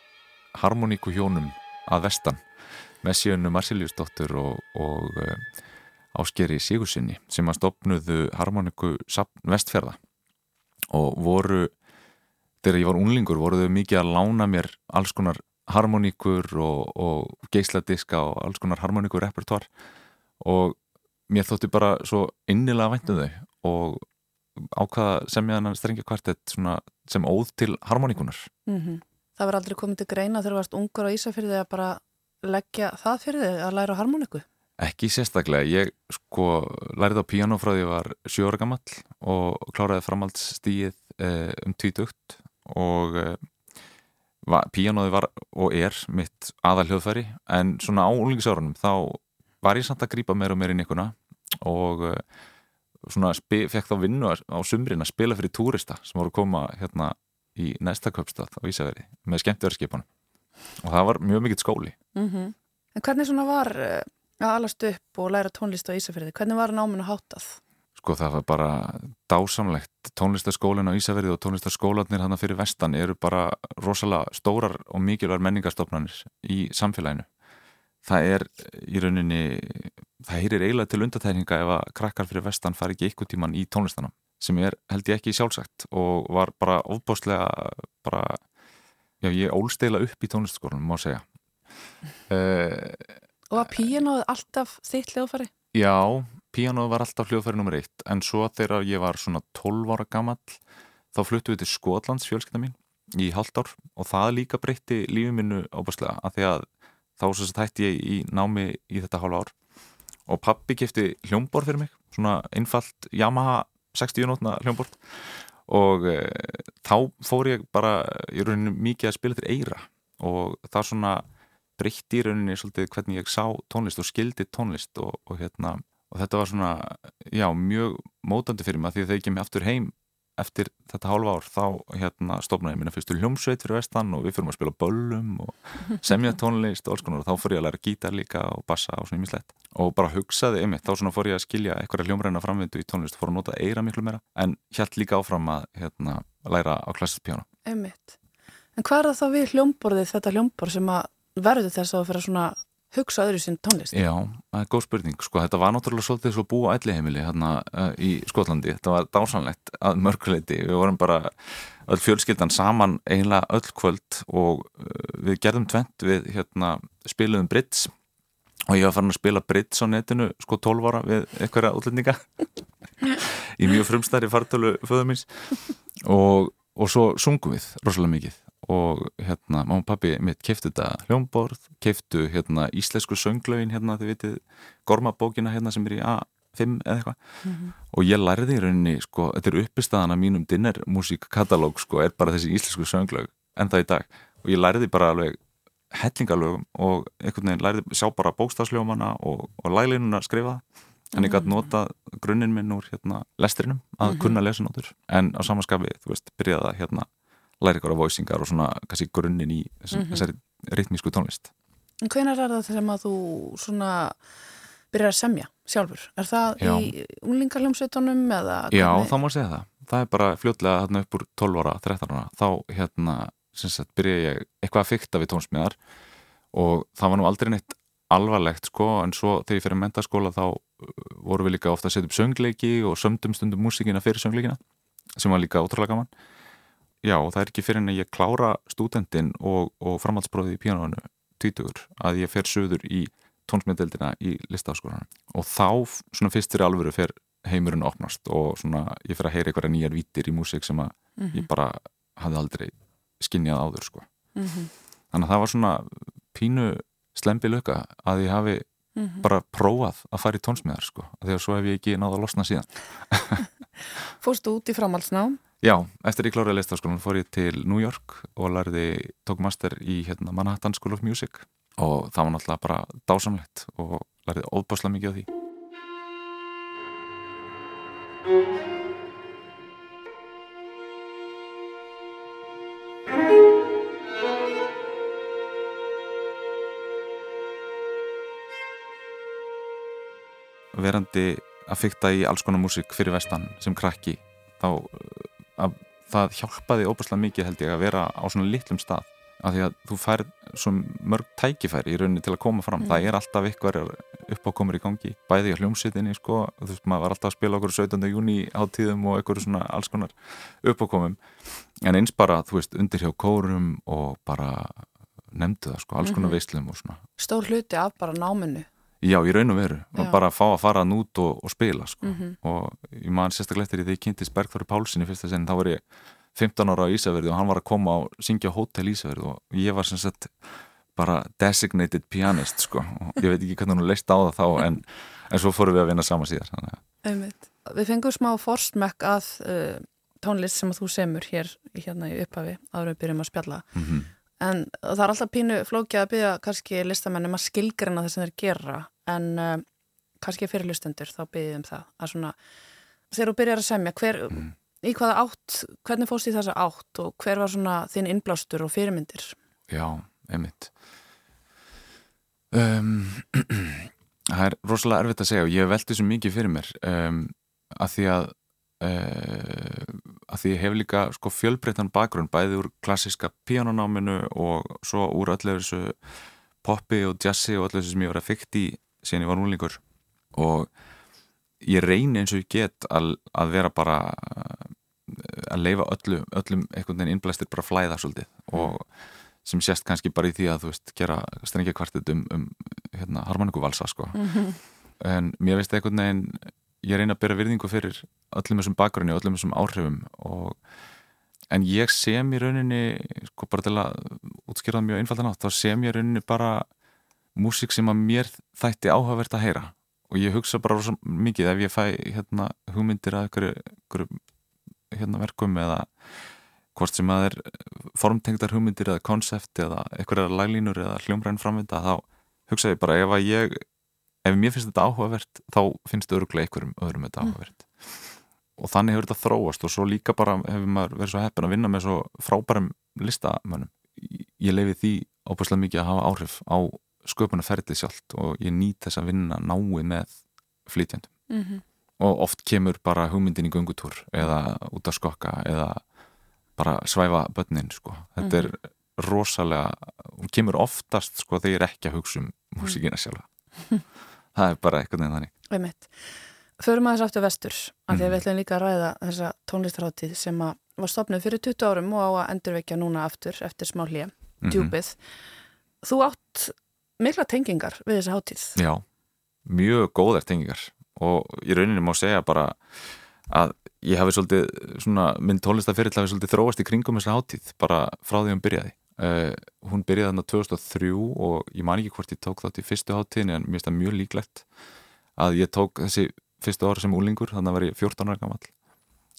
harmoníku hjónum að vestan með síðanu Marceliusdóttur og, og eh, áskeri Sigursinni sem að stopnuðu harmoniku vestferða og voru, þegar ég var unlingur voruðu mikið að lána mér alls konar harmoníkur og, og geisladiska og alls konar harmoníkur repertoar og mér þótti bara svo innilega væntum þau og ákvaða sem ég hann strengja kvartett sem óð til harmoníkunar mm -hmm. Það var aldrei komið til greina þegar þú varst ungur á Ísafyrði að bara leggja það fyrir þig að læra harmoníku? Ekki sérstaklega, ég sko lærið á piano frá því að ég var 7 ára gammal og kláraði framhaldsstíið eh, um tvítugt og eh, pianoði var og er mitt aðal hljóðfæri en svona á úlingisárunum þá var ég samt að grýpa meira og meira inn ykkurna og eh, svona fekk þá vinnu á sumrin að spila fyrir túrista sem voru að koma hérna í næsta köpstað á Ísafjörði með skemmtverðskipunum og það var mjög mikill skóli. Mm -hmm. En hvernig svona var eh, að alast upp og læra tónlist á Ísafjörði. Hvernig var náminu hátað? Sko það var bara dásamlegt. Tónlistaskólinn á Ísafjörði og tónlistaskólanir hann fyrir vestan eru bara rosalega stórar og mikilvæg menningarstofnanir í samfélaginu. Það er í rauninni, það heyrir eiginlega til undatækninga ef að krakkar fyrir vestan fari ekki ykkur tíman í tónlistanum sem er held ég ekki sjálfsagt og var bara ofbáslega bara, já ég ólsteila upp í tónlistaskólanum má segja. Uh, Og var píanóð alltaf þitt hljóðfæri? Já, píanóð var alltaf hljóðfæri nummer eitt. En svo þegar ég var svona 12 ára gammal þá fluttu við til Skotlands fjölskynda mín í halvt ár og það líka breytti lífið minnu ábærslega að því að þá svo hætti ég í námi í þetta hálfa ár. Og pappi kæfti hljómbor fyrir mig svona einfalt Yamaha 60 nótna hljómbor og e, þá fór ég bara í rauninu mikið að spila til eira og það svona breytti í rauninni svolítið hvernig ég sá tónlist og skildi tónlist og, og, hérna, og þetta var svona, já, mjög mótandi fyrir mig að því að þegar ég kemur aftur heim eftir þetta hálfa ár þá hérna stofnaði mína fyrstu hljómsveit fyrir vestan og við fyrir að spila böllum og semja tónlist og alls konar og þá fór ég að læra gítar líka og bassa og svona ímislegt og bara hugsaði einmitt, þá svona fór ég að skilja eitthvað hljómræna framvindu í tónlist og fór að nota eira miklu meira en hjælt líka áfram að hérna, læra á klassist pjána. Einmitt. En hvað er það þá við hljómborðið, þetta hljómborð sem að verður þess að fyrir svona hugsa öðru sinn tónlist? Já, það er góð spurning. Sko, þetta var náttúrulega svolítið svo búa ætliheimili hérna uh, í Skotlandi. Þetta var dásanlegt að mörguleiti. Við vorum bara öll fjölskyldan saman eiginlega öll kvöld og uh, við gerðum tvent við hérna, spilum Brits og ég var farin að spila Brits á netinu sko 12 ára við einhverja útlendinga í mjög frumstæri fartölu föðumins og, og svo sungum við rosalega mikið og hérna, mamma og pappi mitt keftu þetta hljómborð, keftu hérna íslensku sönglaugin hérna, þið vitið gormabókina hérna sem er í A5 eða eitthvað. Mm -hmm. og ég lærði í rauninni, sko, þetta er uppistaðan að mínum dinnermusíkkatalóg, sko, er bara þessi íslensku sönglaug en það í dag. Og ég lærði bara alveg hellingalögum og einhvern veginn lærði sjá bara bókstafsljómana og, og lælinuna skrifa. En ég gæti nota grunninn minn úr hérna lestrinum að -hmm. kunna lesunótur en á samanskapi, þú veist, byrjaði að hérna læra ykkur á voisingar og svona kannski grunninn í þess, mm -hmm. þessari ritmísku tónlist En hvenar er það þegar maður þú svona byrjar að semja sjálfur? Er það Já. í unglingarljómsveitunum eða? Já, þá má segja það það er bara fljóðlega hérna upp úr 12 ára 13 ára, þá hérna sagt, byrja ég eitthvað að fykta við tónsmíðar og það var nú aldrei neitt alvarlegt sko en svo þegar ég fyrir mentaskóla þá uh, voru við líka ofta að setja upp söngleiki og sömdum stundum músikina fyrir söngleikina sem var líka ótrúlega gaman já, það er ekki fyrir en að ég klára stúdendin og, og framhaldsbróði í píanónu tvítugur að ég fer söður í tónsmyndeldina í listafaskólanum og þá svona fyrst fyrir alvöru fer heimurinn opnast og svona ég fer að heyra einhverja nýjar vítir í músik sem að mm -hmm. ég bara hafði aldrei skinnjað áður sko mm -hmm. þannig að það var svona pínu slempi löka að ég hafi mm -hmm. bara prófað að fara í tónsmíðar sko, að svo hef ég ekki náða að losna síðan Fórstu út í framhaldsnám? Já, eftir ég kláraði listaskólan fór ég til New York og lærði, tók master í hérna, Manhattan School of Music og það var náttúrulega bara dásamlegt og lærði óbáslega mikið á því. Verandi að fykta í alls konar músík fyrir vestan sem krakki þá að það hjálpaði óbúslega mikið held ég að vera á svona litlum stað af því að þú fær svo mörg tækifæri í rauninni til að koma fram mm. það er alltaf ykkur uppákomur í gangi bæði á hljómsveitinni sko þú veist maður var alltaf að spila okkur 17. júni áttíðum og ykkur svona alls konar uppákomum en eins bara þú veist undir hjá kórum og bara nefndu það sko alls konar mm -hmm. veislum og svona Stór hluti af bara náminu Já, í raun og veru, og bara fá að fara nút og, og spila, sko, mm -hmm. og ég man sérstaklega eftir því að ég kynntist Bergþóri Pálsson í fyrsta sen, þá var ég 15 ára á Ísafjörðu og hann var að koma á syngja hótel Ísafjörðu og ég var sem sagt bara designated pianist, sko, og ég veit ekki hvernig hún leist á það þá, en, en svo fórum við að vinna saman. Einmitt. Við fengum smá forstmökk að uh, tónlist sem að þú semur hér hérna í upphafi, áður við byrjum að spjalla. Mm -hmm. En það er alltaf pínu flókið að byggja kannski listamennum að skilgrana þess að þeir gera en uh, kannski fyrir lustendur þá byggjum það að svona þegar þú byrjar að semja hver, mm. í hvaða átt, hvernig fóst í þessa átt og hver var svona þinn innblástur og fyrirmyndir? Já, einmitt um, Það er rosalega erfitt að segja og ég veldi svo mikið fyrir mér um, að því að uh, að því ég hef líka sko fjölbreyttan bakgrunn bæði úr klassiska píanonáminu og svo úr öllu þessu poppi og jazzi og öllu þessu sem ég var að fykta í síðan ég var núlingur og ég reyni eins og ég get að, að vera bara að leifa öllu, öllum einhvern veginn innblæstir bara flæða svolítið mm. og sem sést kannski bara í því að þú veist gera strengja kvartit um, um hérna, harmoníkuvalsa sko -hmm. en mér veist einhvern veginn ég reyna að byrja virðingu fyrir öllum þessum bakgrunni og öllum þessum áhrifum og, en ég sem í rauninni sko bara til að útskýra það mjög einfaldan átt, þá sem ég í rauninni bara músík sem að mér þætti áhugavert að heyra. Og ég hugsa bara svo mikið ef ég fæ hérna, hugmyndir að einhverju hérna, verkum eða hvort sem að er formtengtar hugmyndir eða konsept eða einhverja laglínur eða hljómræn framvinda þá hugsa ég bara ef að ég ef mér finnst þetta áhugavert þá finnst öruglega einhverjum öðrum þetta mm. áhugavert og þannig hefur þetta þróast og svo líka bara hefur maður verið svo heppin að vinna með svo frábærum listamönnum ég lefi því óbúslega mikið að hafa áhrif á sköpunarferðið sjálft og ég nýt þess að vinna náið með flytjandum mm -hmm. og oft kemur bara hugmyndin í gungutúr eða út af skokka eða bara svæfa börnin sko. þetta mm -hmm. er rosalega hún kemur oftast sko þegar ég er ekki að hugsa um músíkina sjálfa það er bara eitthvað nefn þannig. Förum aðeins aftur vestur af því að við mhm. ætlum líka að ræða þessa tónlistarháttíð sem var stopnud fyrir 20 árum og á að endurvekja núna aftur eftir smá hlýja, djúpið. Mm -hmm. Þú átt mikla tengingar við þessa háttíð Já, mjög góðar tengingar. Og í rauninni má segja bara að ég hafi svolítið svona, minn tónlistafyrir hafi svolítið þróast í kringum þessa háttíð bara frá því að hún byrjaði Uh, hún byrjaði þarna 2003 og ég man ekki hvort ég tók þátt í fyrstu háttíðin en mér finnst það mjög líklegt að ég tók þessi fyrstu ára sem úlingur þannig að var ég 14 ára gammal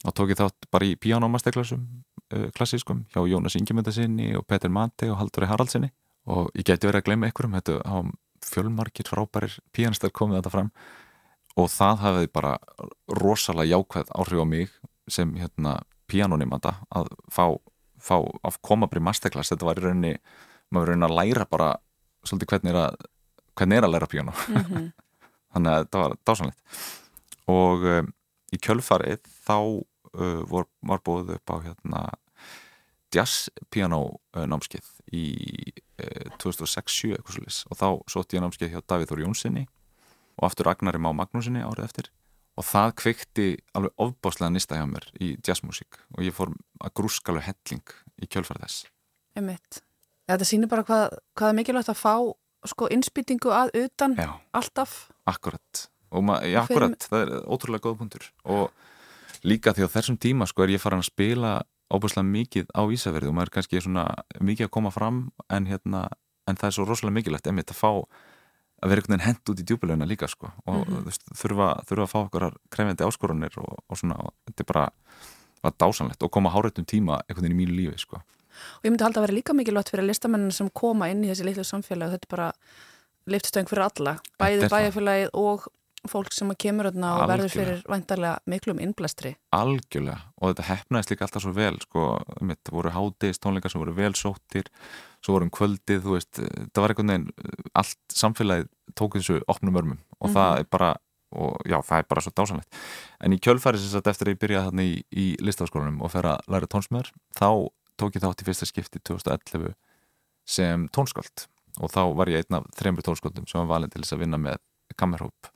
og tók ég þátt bara í píjánámasteglarsum uh, klassískum hjá Jónas Ingemyndasinni og Petur Mante og Halduri Haraldsinni og ég geti verið að glemja einhverjum þetta hafa fjölmarkir frábærir píjanistar komið þetta fram. Og það hafiði bara rosalega jákvæð áhrif á mig sem hérna píjanónimanda að fá fá að koma bara í masterclass. Þetta var í rauninni, maður rauninni að læra bara svolítið hvernig er að hvernig er að læra piano mm -hmm. þannig að þetta var dásanlegt og um, í kjölfarið þá uh, vor, var búið upp á hérna jazz piano uh, námskeið í uh, 2006-07 og þá sótt ég námskeið hjá Davíð Þóri Jónssoni og aftur Agnari Má Magnúsinni árið eftir og það kveikti alveg ofbáslega nýsta hjá mér í jazzmusík. Og ég fór að grúska alveg helling í kjölfara þess. Emitt. Þetta sýnir bara hvað, hvað er mikilvægt að fá sko innspýtingu að utan Já, alltaf. Akkurat, já, akkurat. Það er ótrúlega góð punktur. Og líka því á þessum tíma sko er ég farin að spila óbúslega mikið á Ísafjörðu og maður er kannski svona mikið að koma fram en hérna, en það er svo rosalega mikilvægt emitt að fá að vera einhvern veginn hend út í djúbileguna líka sko. Og mm -hmm. þurfa, þurfa að fá okkur krefjandi áskorunir og, og svona og þetta er bara var dásanlegt og koma hárættum tíma einhvern veginn í mínu lífi sko. Og ég myndi halda að vera líka mikilvægt fyrir listamennina sem koma inn í þessi litlu samfélag og þetta er bara liftstöng fyrir alla bæði bæjarfélagið og fólk sem kemur öðna og verður fyrir væntarlega miklum innblæstri. Algjörlega og þetta hefnaðist líka alltaf svo vel sko, þetta voru hádegist tónleikar sem voru vel sóttir svo vorum kvöldið, þú veist, það var einhvern veginn, allt samfélagið tók þessu opnum örmum og mm -hmm. það er bara, og já, það er bara svo dásanlegt. En í kjölfæri sem sagt eftir að ég byrjaði þarna í, í listafskólanum og fer að læra tónsmöður, þá tók ég þátt í fyrsta skipti 2011 sem tónskáld og þá var ég einn af þreymur tónskáldum sem var valin til þess að vinna með kammerhóp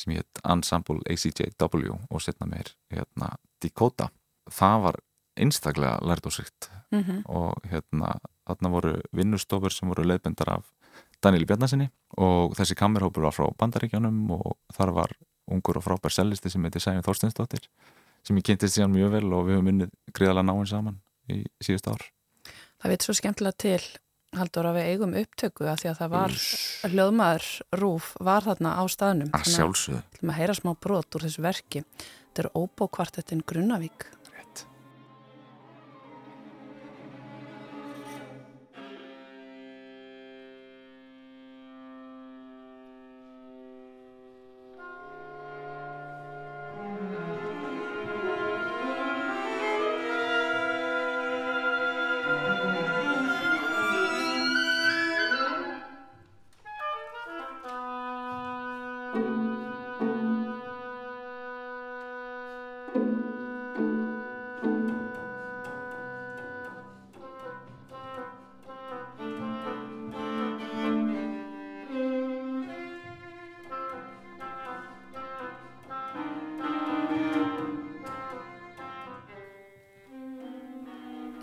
sem hétt Ensemble ACJW og setna meir hérna Dakota. Það var einstaklega lært og sýtt mm -hmm. og hérna þarna voru vinnustofur sem voru leiðbendar af Daniel Bjarnasinni og þessi kammerhópur var frá Bandaríkjónum og þar var ungur og frábær sellisti sem heiti Sæmi Þorsteinsdóttir sem ég kynntist síðan mjög vel og við höfum unnið gríðalega náinn saman í síðust ár Það veit svo skemmtilega til haldur að við eigum upptöku að því að það var hljóðmaður rúf var þarna á staðnum. Að sjálfsögðu. höfum að heyra smá brot úr þessu verki. Þetta er óbókvartettin Grunnavík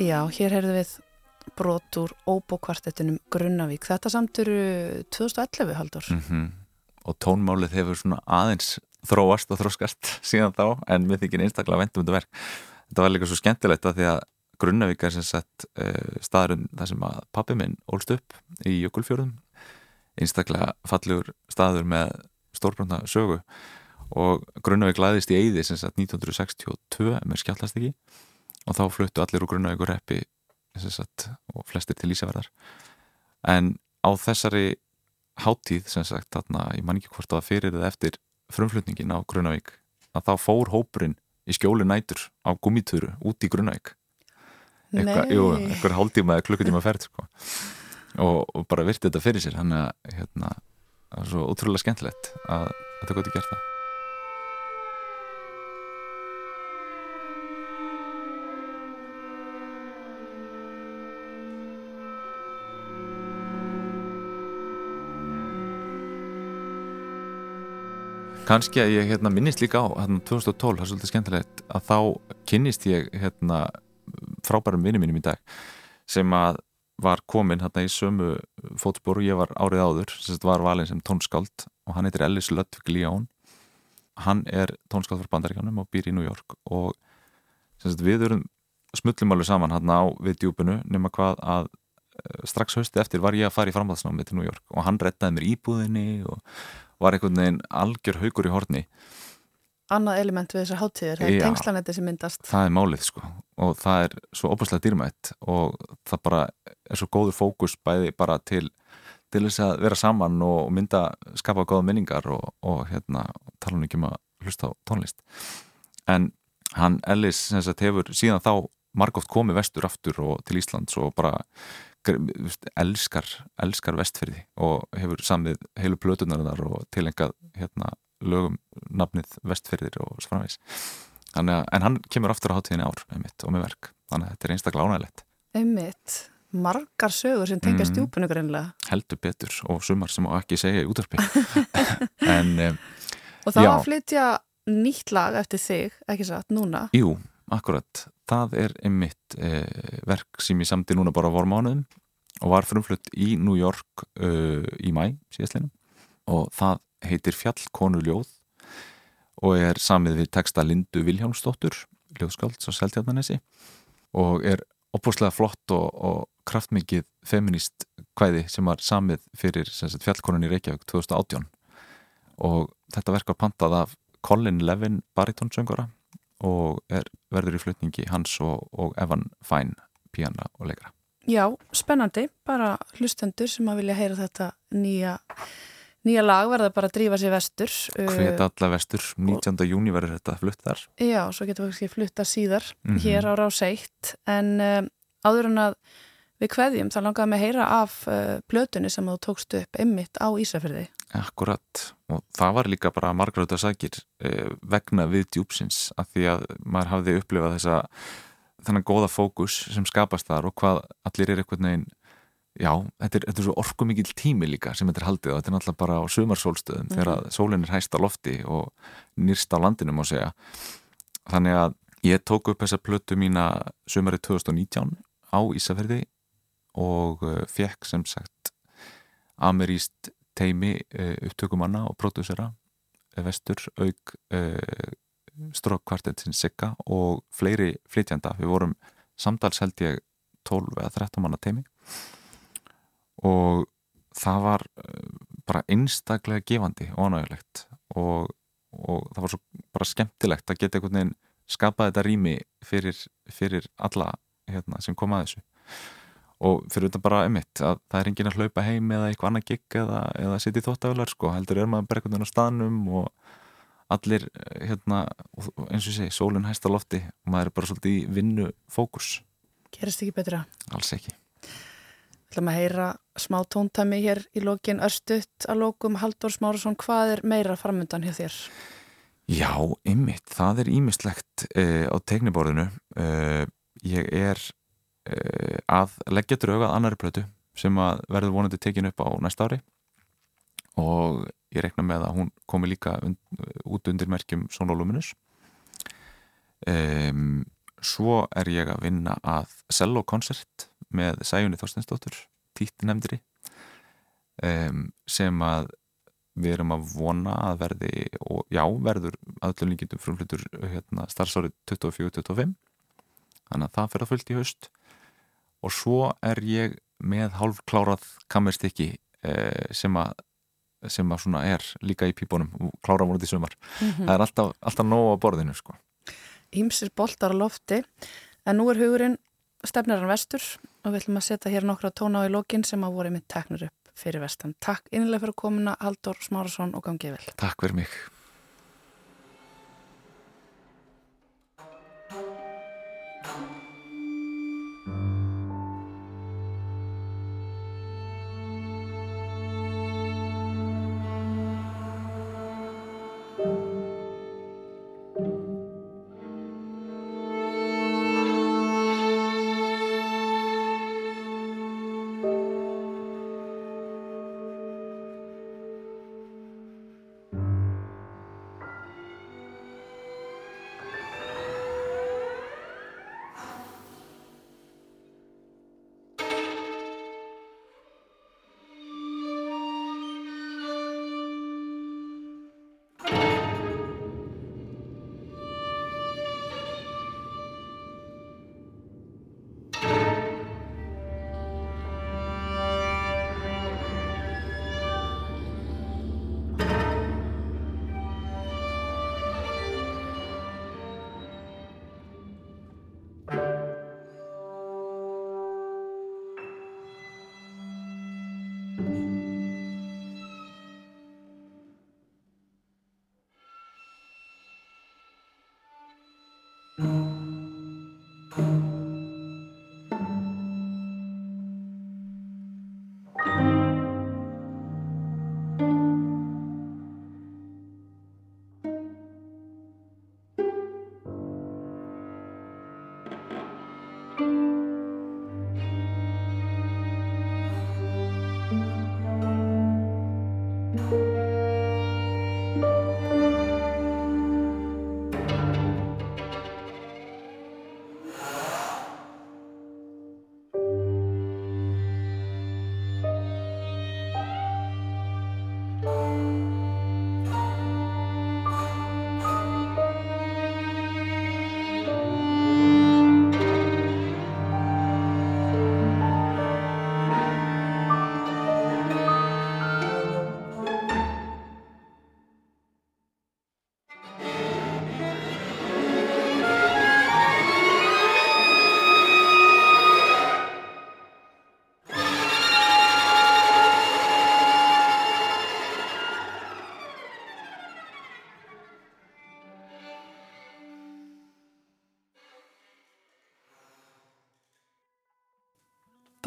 Já, hér heyrðu við brot úr óbókvartettunum Grunnavík. Þetta samt eru 2011 haldur. Mm -hmm. Og tónmálið hefur svona aðeins þróast og þróskast síðan þá en við þykir einstaklega vendum þetta verk. Þetta var líka svo skemmtilegt að því að Grunnavík er sem sagt uh, staðurinn þar sem að pappi minn ólst upp í Jökulfjörðum. Einstaklega fallegur staður með stórbrunna sögu og Grunnavík laðist í Eyði sem sagt 1962 með skjallast ekki og þá fluttu allir úr grunnavíkur reppi og flestir til Ísafjörðar en á þessari háttíð sem sagt þarna, ég man ekki hvort það fyrir eða eftir frumflutningin á Grunnavík að þá fór hópurinn í skjóli nætur á gummituru út í Grunnavík eitthvað hálftíma eða klukkutíma ferð sko. og, og bara virti þetta fyrir sér hann er hérna, svo ótrúlega skemmtilegt að þetta gott að gera það Kanski að ég hérna, minnist líka á hérna, 2012, það er svolítið skemmtilegt að þá kynnist ég hérna, frábærum vinni mínum í dag sem að var komin hérna í sömu fótspor og ég var árið áður sem var valin sem tónskáld og hann heitir Ellis Ludwig León. Hann er tónskáld fyrir bandaríkanum og býr í New York og sagt, við erum smullum alveg saman hérna á við djúbunu nema hvað að eh, strax hausti eftir var ég að fara í framhaldsnámi til New York og hann rettaði mér íbúðinni og var einhvern veginn algjör haugur í horni. Annað element við þessar háttíðir, það er tengslanetti sem myndast. Það er málið sko. Og það er svo opastlega dýrmætt og það bara er svo góður fókus bæði bara til, til þess að vera saman og mynda, skapa góða minningar og, og hérna tala um ekki um að hlusta á tónlist. En hann Ellis sagt, hefur síðan þá margóft komið vestur aftur og til Íslands og bara elskar, elskar vestfyrði og hefur samið heilu plötunar og tilengað hérna, lögum nafnið vestfyrðir og svo framvegs en hann kemur aftur á hátíðinni ár einmitt, og með verk, þannig að þetta er einstaklega ánægilegt einmitt, margar sögur sem tengja mm, stjúpunu greinlega heldur betur og sumar sem á ekki segja í útvarpi. En um, og það var að flytja nýtt lag eftir þig, ekki satt, núna. Jú, akkurat. Það er einmitt eh, verk sem ég samti núna bara voru mánuðum og var frumflutt í New York uh, í mæ síðastlinum og það heitir Fjallkonu ljóð og er samið við texta Lindu Viljámsdóttur ljóðskálds á Seltjarnanesi og er opbúslega flott og, og kraftmikið feminist kvæði sem var samið fyrir sagt, Fjallkonun í Reykjavík 2018 og þetta verk var pantað af Colin Levin baritonsöngara og er, verður í flutningi hans og, og Evan Fine píana og leikra. Já, spennandi, bara hlustendur sem að vilja heyra þetta nýja nýja lag verða bara að drífa sér vestur. Hvet alla vestur, 19. Og, júni verður þetta flutt þar. Já, svo getur við ekki flutta síðar mm -hmm. hér á Ráseitt en um, áður en að við kveðjum þá langaðum við að heyra af uh, plötunni sem þú tókst upp emmitt á Ísafjörði. Akkurat og það var líka bara margröða sækir eh, vegna við djúpsins af því að maður hafði upplifað þessa þennan góða fókus sem skapast þar og hvað allir er eitthvað neginn já, þetta er, þetta er svo orku mikil tími líka sem þetta er haldið og þetta er náttúrulega bara á sömarsólstöðum mm -hmm. þegar mhm. sólinn er hæst á lofti og nýrst á landinu má segja þannig að ég tók upp þessa plötu mína sömari 2019 á Ísafjörði og eh, fekk sem sagt ameríst teimi uh, upptökumanna og pródúsera uh, vestur, auk strókkvartetsins Sigga og fleiri flytjanda. Við vorum samtals held ég 12 eða 13 manna teimi og það var bara einstaklega gefandi og ánægulegt og, og það var svo bara skemmtilegt að geta einhvern veginn skapað þetta rými fyrir, fyrir alla hérna, sem kom að þessu og fyrir þetta bara emitt að það er engin að hlaupa heim eða eitthvað annað gig eða, eða setja í þóttafélag sko, heldur er maður bara einhvern veginn á staðnum og allir hérna, eins og sé, sólinn hæst á lofti og maður er bara svolítið í vinnu fókus Gerist ekki betra? Alls ekki Við ætlum að heyra smá tóntæmi hér í lokin Örstuðt að lokum Haldur Smárasson, hvað er meira framöndan hjá þér? Já, ymmit, það er ímislegt eh, á tegniborðinu eh, ég er Eh, að leggja draugað annari plötu sem að verður vonandi tekin upp á næsta ári. Og ég rekna með að hún komi líka und, út undir merkjum Sónoluminus um, svo er ég að vinna að cello-koncert með Sæjunni Þorsteinsdóttur títi nefndri um, sem að við erum að vona að verði og já, verður aðlun líkindum frumflutur hérna, starfsárið 24-25 þannig að það fyrir að fullt í haust og svo er ég með hálf klárað kammerstykki eh, sem að sem að svona er líka í pípunum klára voruð í sumar. Mm -hmm. það er alltaf, alltaf nóg á borðinu sko. Ímsir boltar á lofti. En nú er hugurinn stefnirinn vestur og við ætlum að setja hér nokkra tóna á í lokin sem að voru með teknur upp fyrir vestan. Takk innlega fyrir komuna Haldur Smárasson og gangið vel. Takk fyrir mig Mm-hmm.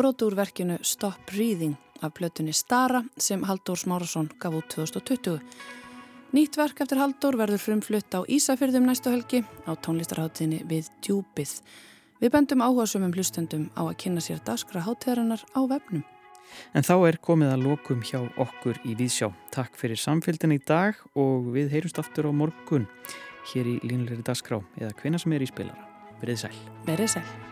Brotu úr verkinu Stop Breathing af blötunni Stara sem Haldur Smárasson gaf út 2020. Nýtt verk eftir Haldur verður frumflutt á Ísafyrðum næstu helgi á tónlistarháttinni við Djúpið. Við bendum áhuga sumum hlustendum á að kynna sér daskra háttegarinnar á vefnum. En þá er komið að lokum hjá okkur í Víðsjá. Takk fyrir samfélgin í dag og við heyrumst aftur á morgun hér í Línleiri dagskrá eða hvena sem er í spilara. Verðið sæl. Verðið sæl.